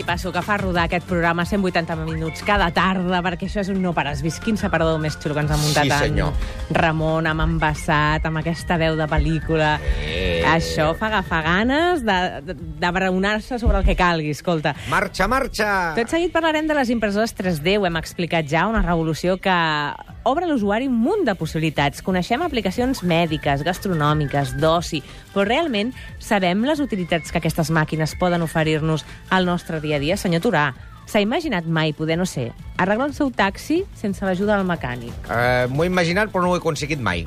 l'equipasso que fa rodar aquest programa 180 minuts cada tarda, perquè això és un no pares vist. Quin separador més xulo que ens ha muntat Sí, senyor. en Ramon, amb embassat, amb aquesta veu de pel·lícula. Eh. Això fa agafar ganes de, de, de braonar-se sobre el que calgui, escolta. Marxa, marxa! Tot seguit parlarem de les impressores 3D. Ho hem explicat ja, una revolució que obre a l'usuari un munt de possibilitats. Coneixem aplicacions mèdiques, gastronòmiques, d'oci, però realment sabem les utilitats que aquestes màquines poden oferir-nos al nostre dia a dia? Senyor Turà, s'ha imaginat mai poder, no sé, arreglar el seu taxi sense l'ajuda del mecànic? Uh, M'ho he imaginat, però no ho he aconseguit mai.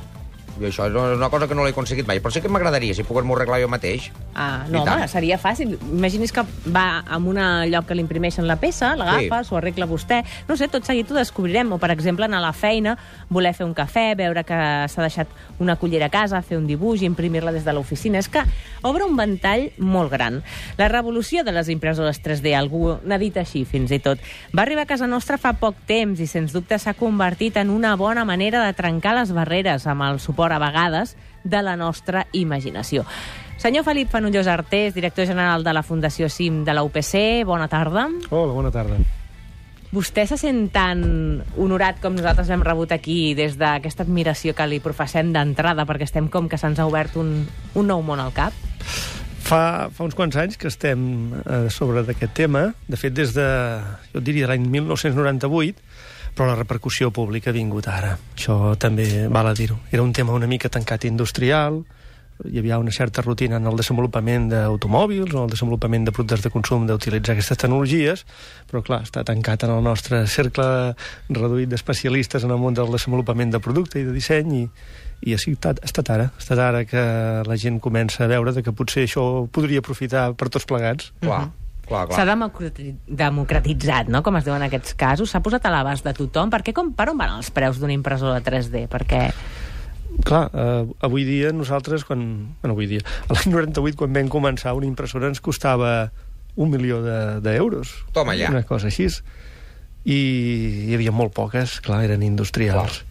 Jo això és una cosa que no l'he aconseguit mai, però sí que m'agradaria, si pogués-m'ho arreglar jo mateix. Ah, I no, home, seria fàcil. Imagini's que va a un lloc que li imprimeixen la peça, l'agafa, Sí. arregla vostè. No sé, tot seguit ho descobrirem. O, per exemple, anar a la feina, voler fer un cafè, veure que s'ha deixat una cullera a casa, fer un dibuix, imprimir-la des de l'oficina. És que obre un ventall molt gran. La revolució de les impressores 3D, algú n'ha dit així fins i tot, va arribar a casa nostra fa poc temps i, sens dubte, s'ha convertit en una bona manera de trencar les barreres amb el suport, a vegades, de la nostra imaginació. Senyor Felip Fanollós Artés, director general de la Fundació CIM de la UPC, bona tarda. Hola, bona tarda. Vostè se sent tan honorat com nosaltres l'hem rebut aquí des d'aquesta admiració que li professem d'entrada perquè estem com que se'ns ha obert un, un nou món al cap? Fa, fa uns quants anys que estem eh, sobre d'aquest tema, de fet des de, jo diria, l'any 1998, però la repercussió pública ha vingut ara. Això també val a dir-ho. Era un tema una mica tancat industrial, hi havia una certa rutina en el desenvolupament d'automòbils o el desenvolupament de productes de consum d'utilitzar aquestes tecnologies, però clar, està tancat en el nostre cercle reduït d'especialistes en el món del desenvolupament de producte i de disseny i, i ha estat, ha estat ara, ha estat ara que la gent comença a veure de que potser això podria aprofitar per tots plegats. Clar, clar, S'ha clar. democrati- democratitzat, no?, com es diu en aquests casos. S'ha posat a l'abast de tothom. Per què, com, per on van els preus d'una impressora 3D? Perquè... Clar, eh, avui dia nosaltres, quan... Bueno, avui dia, a l'any 98, quan vam començar, una impressora ens costava un milió de- d'euros. Toma ja. Una cosa així. I hi havia molt poques, clar, eren industrials.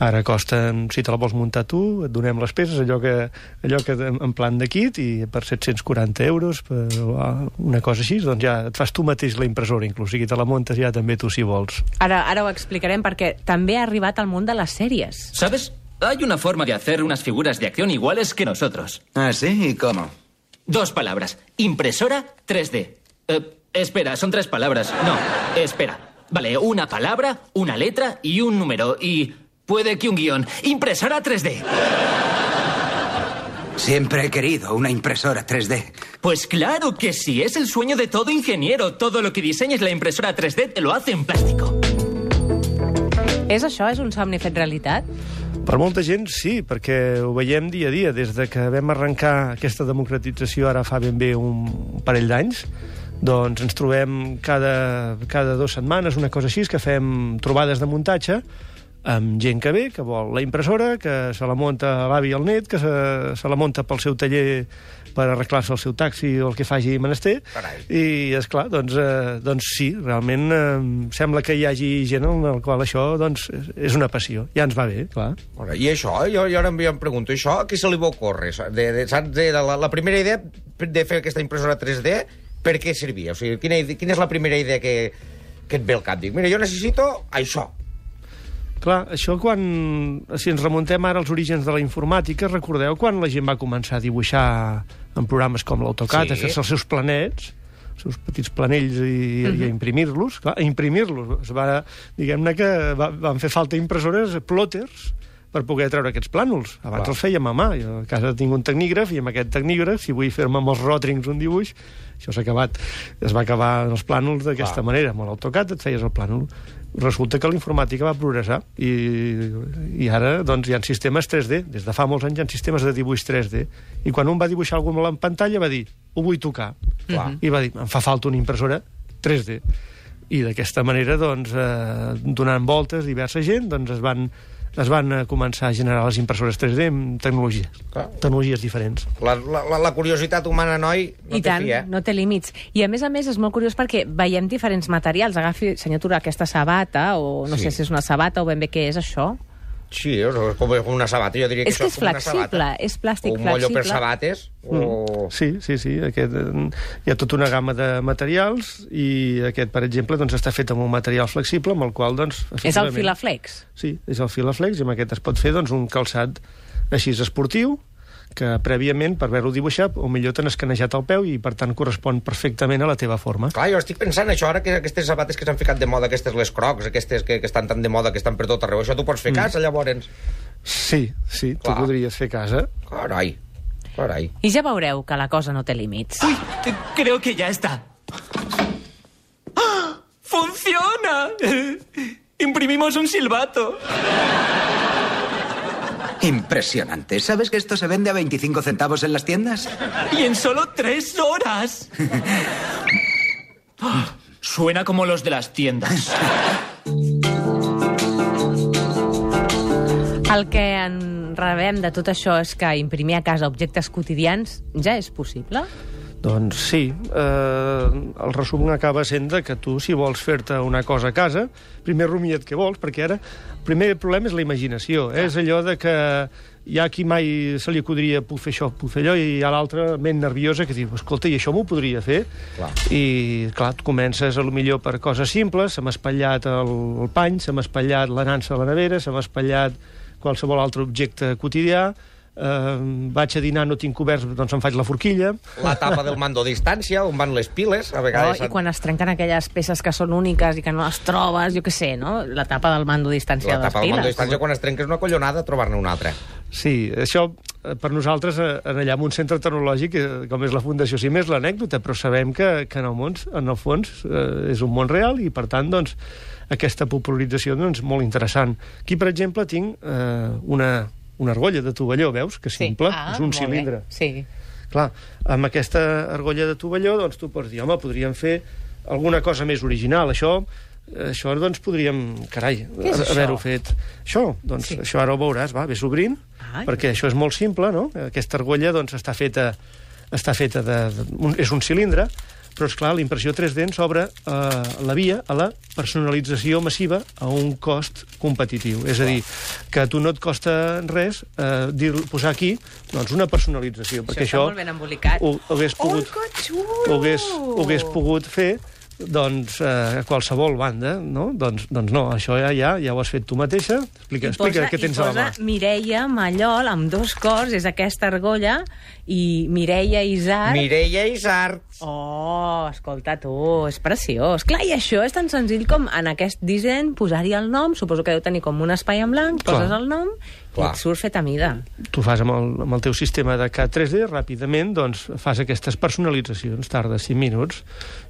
Ara costen, si te la vols muntar tu, et donem les peces, allò que, allò que en en plan de kit, i per 740 euros, per una cosa així, doncs ja et fas tu mateix la impressora, inclús, o sigui, te la muntes ja també tu si vols. Ara, ara ho explicarem perquè també ha arribat al món de les sèries. ¿Sabes? Hay una forma de hacer unas figuras de acción iguales que nosotros. ¿Ah, sí? ¿Y cómo? Dos palabras. Impresora 3D. Eh, espera, son tres palabras. No, espera. Vale, una palabra, una letra y un número. Y puede que un guión. Impresora 3D. Siempre he querido una impresora 3D. Pues claro que sí, es el sueño de todo ingeniero. Todo lo que diseñes la impresora 3D te lo hace en plástico. És això? És un somni fet realitat? Per molta gent, sí, perquè ho veiem dia a dia. Des de que vam arrencar aquesta democratització ara fa ben bé un parell d'anys, doncs ens trobem cada, cada dues setmanes, una cosa així, que fem trobades de muntatge amb gent que ve, que vol la impressora, que se la munta l'avi i el net, que se, se la munta pel seu taller per arreglar-se el seu taxi o el que faci menester. Carai. I, és clar, doncs, eh, doncs sí, realment eh, sembla que hi hagi gent en el qual això doncs, és- una passió. Ja ens va bé, clar. Bueno, I això, jo, jo ara em, pregunto, això a qui se li va ocórrer? De, de, saps, de, de la, la primera idea de fer aquesta impressora 3D, per què servia? O sigui, quina, quina és la primera idea que, que et ve al cap? Dic, mira, jo necessito això. Clar, això quan... Si ens remuntem ara als orígens de la informàtica, recordeu quan la gent va començar a dibuixar en programes com l'AutoCAD, Sí. a fer-se els seus planets, els seus petits planells i, uh -huh. i a imprimir-los, clar, a imprimir-los. Va, diguem-ne que va, van fer falta impressores, plòters, per poder treure aquests plànols. Abans Clar. els feia a mà. Jo a casa tinc un tecnígraf i amb aquest tecnígraf, si vull fer-me amb els ròtrings un dibuix, això s'ha acabat. Es va acabar en els plànols d'aquesta manera. Amb l'AutoCAD et feies el plànol. Resulta que la informàtica va progressar i, i ara doncs, hi ha sistemes 3D. Des de fa molts anys hi ha sistemes de dibuix 3D. I quan un va dibuixar algú en pantalla va dir, ho vull tocar. Clar. I va dir, em fa falta una impressora 3D. I d'aquesta manera, doncs, eh, donant voltes diversa gent, doncs es van, es van eh, començar a generar les impressores 3D amb tecnologies, Clar. tecnologies diferents. La, la, la, curiositat humana, noi, no I té tant, fi, eh? no té límits. I a més a més és molt curiós perquè veiem diferents materials. Agafi, senyor Tura, aquesta sabata, o no Sí. sé si és una sabata o ben bé què és això. Sí, és com una sabata, jo diria que És que és una flexible, sabata. és plàstic o un mollo per flexible. sabates, o... Sí, sí, sí. Aquest, eh, hi ha tota una gamma de materials i aquest, per exemple, doncs, està fet amb un material flexible amb el qual, doncs... És el Filaflex. Sí, és el Filaflex i amb aquest es pot fer doncs, un calçat així esportiu que prèviament, per haver-lo dibuixat, o millor t'han escanejat el peu i, per tant, correspon perfectament a la teva forma. Clar, jo estic pensant això, ara que aquestes sabates que s'han ficat de moda, aquestes les crocs, aquestes que, que estan tan de moda, que estan per tot arreu, això tu pots fer casa, llavors? Sí, sí, tu Clar. podries fer casa. Carai, carai. I ja veureu que la cosa no té límits. Uy, creo que ya está. ¡Ah! ¡Funciona! Imprimimos un silbato. Impresionante. ¿Sabes que esto se vende a 25 centavos en las tiendas? Y en solo tres horas. Ah, Suena como los de las tiendas. El que en rebem de tot això és que imprimir a casa objectes quotidians ja és possible? Doncs sí, eh, el resum acaba sent de que tu, si vols fer-te una cosa a casa, primer rumia't què vols, perquè ara el primer problema és la imaginació. Eh? És allò de que hi ha qui mai se li acudiria puc fer això, puc fer allò, i hi ha l'altra ment nerviosa que diu, escolta, i això m'ho podria fer? Clar. I, clar, tu comences a lo millor per coses simples, se m'ha espatllat el, el pany, se m'ha espatllat la nansa a la nevera, se m'ha espatllat qualsevol altre objecte quotidià, eh, vaig a dinar, no tinc coberts, doncs em faig la forquilla, La tapa del mando a distància, on van les piles, a Oh, vegades... I quan es trenquen aquelles peces que són úniques i que no les trobes, jo què sé, no? La tapa del mando a distància La de les tapa del mando a piles. distància, quan es trenca és una collonada trobar-ne una altra. Sí, això eh, per nosaltres eh, en allà en un centre tecnològic eh, com és la Fundació CIM és l'anècdota, però sabem que, que en, el món, en el fons eh, és un món real i per tant doncs, aquesta popularització doncs, molt interessant. Aquí, per exemple, tinc eh, una, una argolla de tovalló, veus? Que simple, Ah, és un molt bé. cilindre. Sí. Clar, amb aquesta argolla de tovalló, doncs tu pots dir, home, podríem fer alguna cosa més original. Això, això doncs podríem, carai, haver-ho fet. Això, doncs, Sí. sí. això ara ho veuràs, va, ves obrint, Ai. perquè això és molt simple, no? Aquesta argolla, doncs, està feta, està feta de, de un, és un cilindre, però, és clar, la impressió 3D ens obre eh, la via a la personalització massiva a un cost competitiu. És a dir, que a tu no et costa res eh, dir, posar aquí doncs, una personalització, perquè això, molt ben embolicat. ho, ho hagués pogut, Oh, que xulo! ho hagués, ho hagués pogut fer doncs, eh, a qualsevol banda, no? Doncs, doncs no, això ja, ja, ja ho has fet tu mateixa. Explica, I explica posa- què tens a la mà. posa Mireia Mallol amb dos cors, és aquesta argolla, i Mireia Isar... Mireia Isart. Oh, escolta tu, és preciós. Clar, i això és tan senzill com en aquest disseny posar-hi el nom, suposo que deu tenir com un espai en blanc, Clar. poses el nom Clar. i et surt fet a mida. Tu fas amb el, amb el teu sistema de CAD 3D, ràpidament doncs, fas aquestes personalitzacions, tarda 5 minuts,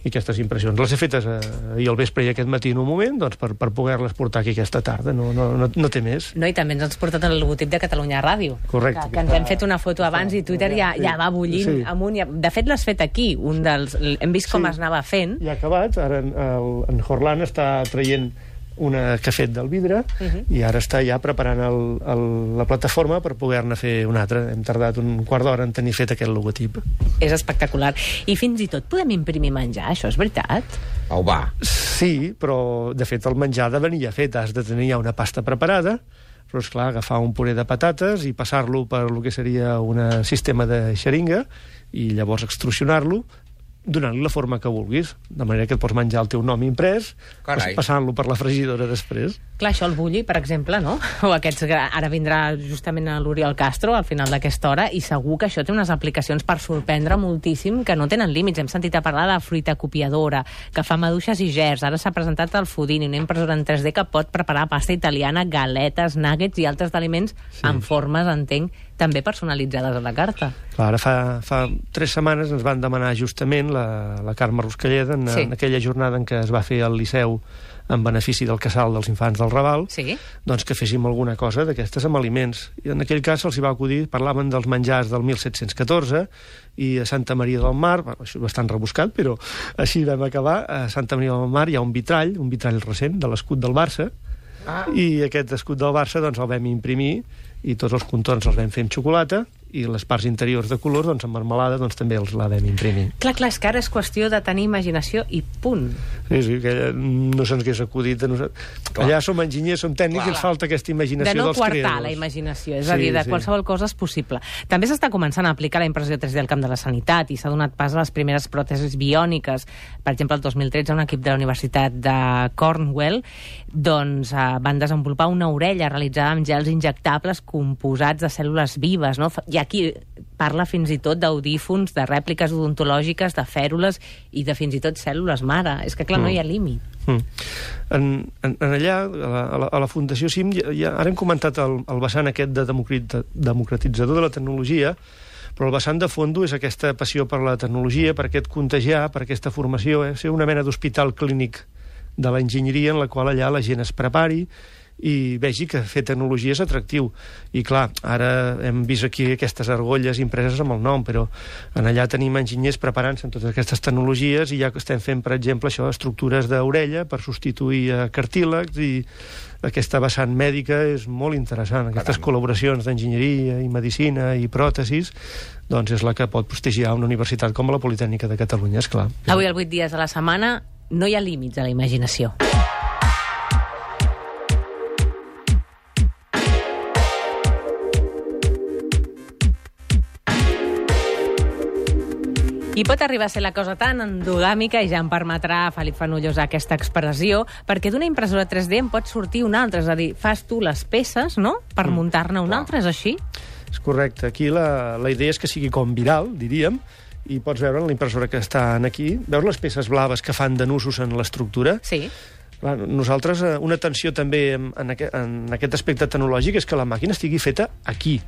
i aquestes impressions les he fetes eh, ahir al vespre i aquest matí en un moment doncs, per, per poder-les portar aquí aquesta tarda, no, no, no, no té més. No, i també ens has portat el logotip de Catalunya Ràdio. Correcte. Que, que ens hem fet una foto abans i Twitter ja, ja va bullint Sí. amunt. I, de fet, l'has fet aquí. Un dels, hem vist com Sí. es anava fent. Ja acabat, ara en, el, en Horlan està traient una que ha fet del vidre uh Mhm. -huh. i ara està ja preparant el, el, la plataforma per poder-ne fer una altra. Hem tardat un quart d'hora en tenir fet aquest logotip. És espectacular. I fins i tot podem imprimir menjar, això és veritat? Au, va. Sí, però de fet el menjar ha de venir ja fet. Has de tenir ja una pasta preparada, però és clar, agafar un puré de patates i passar-lo per el que seria un sistema de xeringa i llavors extrusionar-lo donant-li la forma que vulguis, de manera que et pots menjar el teu nom imprès, passant-lo per la fregidora després. Clar, això el bulli, per exemple, no? O aquests... Ara vindrà justament a l'Oriol Castro al final d'aquesta hora i segur que això té unes aplicacions per sorprendre moltíssim que no tenen límits. Hem sentit a parlar de fruita copiadora, que fa maduixes i gers. Ara s'ha presentat el Foodini, una impressora en 3D que pot preparar pasta italiana, galetes, nuggets i altres aliments sí. en formes, entenc, també personalitzades a la carta. Clar, ara fa, fa tres setmanes ens van demanar justament la, la Carme Ruscalleda en, Sí. en aquella jornada en què es va fer al Liceu en benefici del casal dels infants del Raval, Sí? doncs que féssim alguna cosa d'aquestes amb aliments. I en aquell cas se'ls hi va acudir, parlaven dels menjars del 1714 i a Santa Maria del Mar, bueno, això és bastant rebuscat, però així vam acabar, a Santa Maria del Mar hi ha un vitrall, un vitrall recent de l'escut del Barça, Ah. i aquest escut del Barça doncs, el vam imprimir i tots els contorns els vam fer amb xocolata i les parts interiors de colors, doncs en marmelada doncs, també els la vam imprimir. Clar, clar, és que ara és qüestió de tenir imaginació i punt. Sí, sí, que allà no se'ns hagués acudit. A nosaltres. Allà som enginyers, som tècnics, i ens falta aquesta imaginació de no dels quartar creadors. la imaginació, és Sí, a dir, de sí. qualsevol cosa és possible. També s'està començant a aplicar la impressió 3D al camp de la sanitat i s'ha donat pas a les primeres pròtesis biòniques. Per exemple, el 2013 un equip de la Universitat de Cornwall doncs, eh, van desenvolupar una orella realitzada amb gels injectables composats de cèl·lules vives. No? Hi ha qui parla fins i tot d'audífons, de rèpliques odontològiques, de fèrules i de fins i tot cèl·lules mare. És que, clar, no hi ha límit. Mm. En, en, en allà, a la, a la, a la Fundació CIM, ja, ja, ara hem comentat el, el vessant aquest de democrat- democratitzador de la tecnologia, però el vessant de fondo és aquesta passió per la tecnologia, per aquest contagiar, per aquesta formació, eh? ser una mena d'hospital clínic de l'enginyeria en la qual allà la gent es prepari i vegi que fer tecnologia és atractiu. I clar, ara hem vist aquí aquestes argolles impreses amb el nom, però en allà tenim enginyers preparant-se en totes aquestes tecnologies i ja estem fent, per exemple, això, estructures d'orella per substituir a cartílegs i aquesta vessant mèdica és molt interessant. Aquestes Caram. col·laboracions d'enginyeria i medicina i pròtesis doncs és la que pot prestigiar una universitat com la Politècnica de Catalunya, és clar. Avui, el 8 dies a la setmana, no hi ha límits a la imaginació. I pot arribar a ser la cosa tan endogàmica, i ja em permetrà Felip Fanullos aquesta expressió, perquè d'una impressora 3D en pot sortir una altra, és a dir, fas tu les peces, no?, per muntar-ne una altra, és així? És correcte. Aquí la, la idea és que sigui com viral, diríem, i pots veure en la impressora que estan aquí, veure les peces blaves que fan de nusos en l'estructura. Sí. Clar, nosaltres, eh, una atenció també en, en, aquest, en aquest aspecte tecnològic és que la màquina estigui feta aquí.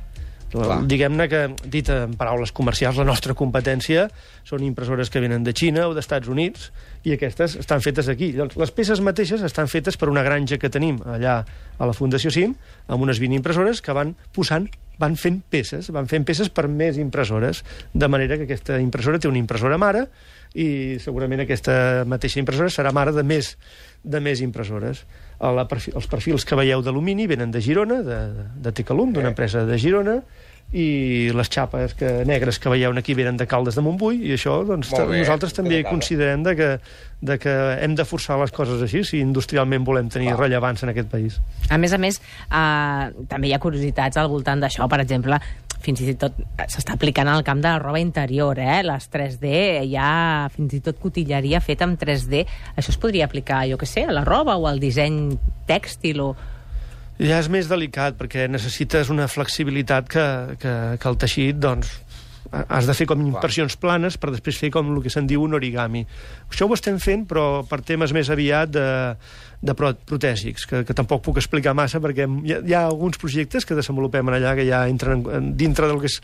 Diguem-ne que, dit en paraules comercials, la nostra competència són impressores que venen de Xina o d'Estats Units i aquestes estan fetes aquí. Llavors, les peces mateixes estan fetes per una granja que tenim allà a la Fundació CIM, amb unes 20 impressores que van posant van fent peces, van fent peces per més impressores, de manera que aquesta impressora té una impressora mare i segurament aquesta mateixa impressora serà mare de més, de més impressores. La perfil, els perfils que veieu d'alumini venen de Girona, de, de Tecalum, d'una empresa de Girona, i les xapes que, negres que veieu aquí venen de Caldes de Montbui, i això doncs, bé, nosaltres també considerem de que, de que hem de forçar les coses així si industrialment volem tenir Clar. rellevància en aquest país. A més a més, eh, també hi ha curiositats al voltant d'això. Per exemple, fins i tot s'està aplicant al camp de la roba interior, eh? Les 3D, hi ha fins i tot cotilleria feta amb 3D. Això es podria aplicar, jo que sé, a la roba o al disseny tèxtil o... Ja és més delicat, perquè necessites una flexibilitat que, que, que el teixit, doncs, ha- has de fer com impressions planes per després fer com el que se'n diu un origami. Això ho estem fent, però per temes més aviat de, de pro- protèsics, que, que tampoc puc explicar massa, perquè hi ha, hi ha alguns projectes que desenvolupem en allà que ja entren en, en, dintre del que és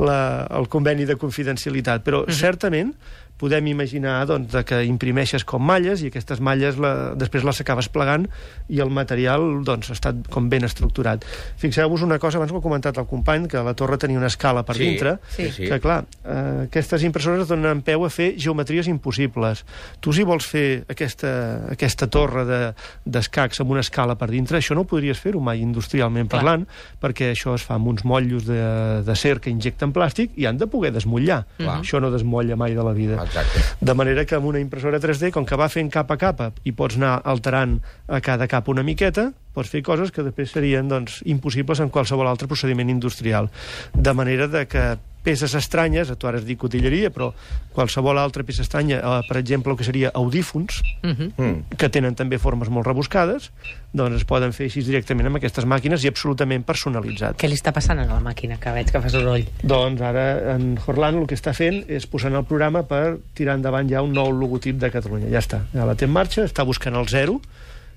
la, el conveni de confidencialitat, però certament podem imaginar doncs, de que imprimeixes com malles i aquestes malles la, després les acabes plegant i el material doncs, ha estat com ben estructurat. Fixeu-vos una cosa, abans ho ha comentat el company, que la torre tenia una escala per Sí, dintre, sí, que clar, eh, aquestes impressores donen peu a fer geometries impossibles. Tu si vols fer aquesta, aquesta torre de- d'escacs amb una escala per dintre, això no podries fer-ho mai industrialment Clar. parlant, perquè això es fa amb uns motllos de, de cer que injecten plàstic i han de poder desmotllar. Clar. Això no desmotlla mai de la vida. Exacte. De manera que amb una impressora 3D, com que va fent capa a capa i pots anar alterant a cada capa una miqueta, pots fer coses que després serien doncs, impossibles en qualsevol altre procediment industrial. De manera de que peces estranyes, tu ara has dit cotilleria, però qualsevol altra peça estranya, eh, per exemple, el que seria audífons, Uh -huh. Mm. que tenen també formes molt rebuscades, doncs es poden fer així directament amb aquestes màquines i absolutament personalitzat. Què li està passant a la màquina, que veig que fa soroll? Doncs ara en Jorlan el que està fent és posant el programa per tirar endavant ja un nou logotip de Catalunya. Ja està, ja la té en marxa, està buscant el zero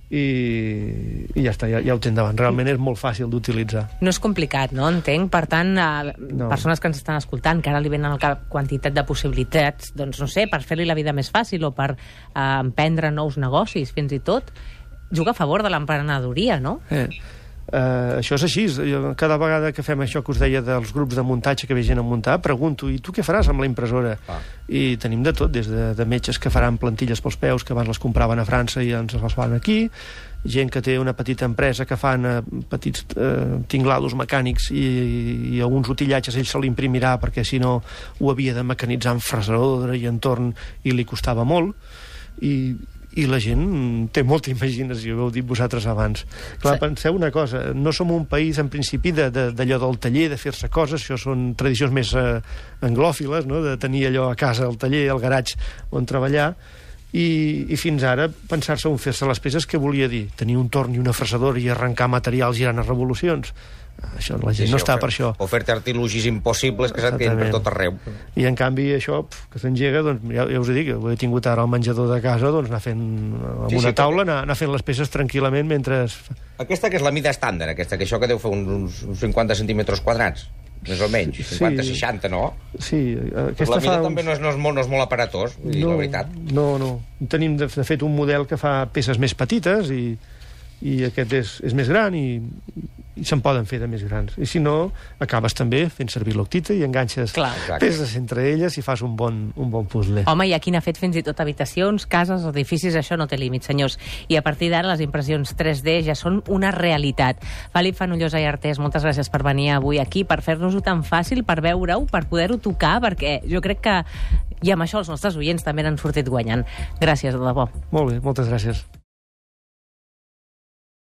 i, i ja està, ja, ja ho té endavant. Realment és molt fàcil d'utilitzar. No és complicat, no? Entenc. Per tant, eh, No. persones que ens estan escoltant, que ara li venen al cap quantitat de possibilitats, doncs no sé, per fer-li la vida més fàcil o per eh, emprendre nous negocis, fins i tot, juga a favor de l'emprenedoria, no? Eh. Uh, això és així. Jo, cada vegada que fem això que us deia dels grups de muntatge que ve gent a muntar, pregunto, i tu què faràs amb la impressora? Ah. I tenim de tot, des de, de metges que faran plantilles pels peus, que abans les compraven a França i ens les fan aquí, gent que té una petita empresa que fan eh, petits eh, tinglados mecànics i, i alguns utillatges ell se l'imprimirà perquè si no ho havia de mecanitzar en fresadora i entorn i li costava molt i, i la gent té molta imaginació, ho heu dit vosaltres abans. Clar, Sí. penseu una cosa, no som un país en principi de- de- d'allò del taller, de fer-se coses, això són tradicions més eh, anglòfiles, no? de tenir allò a casa, al taller, al garatge on treballar, i, i fins ara pensar-se on fer-se les peces què volia dir? Tenir un torn i una fresadora i arrencar materials girant a revolucions? Això, la gent no està per això. O fer-te artilugis impossibles que se't queden per tot arreu. I en canvi això pf, que s'engega, doncs ja, ja us ho dic, ho he tingut ara al menjador de casa, doncs anar fent amb Sí, sí, sí, una taula, anar, anar fent les peces tranquil·lament mentre... Aquesta que és la mida estàndard, aquesta, que això que deu fer uns, uns 50 centímetres quadrats, més o menys, Sí. 50-60, no? Sí, Pues aquesta la mida fa també no és, no, és molt, no és molt aparatós, vull dir, la veritat. No, no. Tenim, de, de fet, un model que fa peces més petites i, i aquest és, és més gran i, i se'n poden fer de més grans. I si no, acabes també fent servir l'octita i enganxes Clar. Peces entre elles i fas un bon, un bon puzzle. Home, hi ha qui n'ha fet fins i tot habitacions, cases, edificis, això no té límit, senyors. I a partir d'ara les impressions 3D ja són una realitat. Felip Fanullosa i Artés, moltes gràcies per venir avui aquí, per fer-nos-ho tan fàcil, per veure-ho, per poder-ho tocar, perquè jo crec que i amb això els nostres oients també n'han sortit guanyant. Gràcies, de debò. Molt bé, moltes gràcies.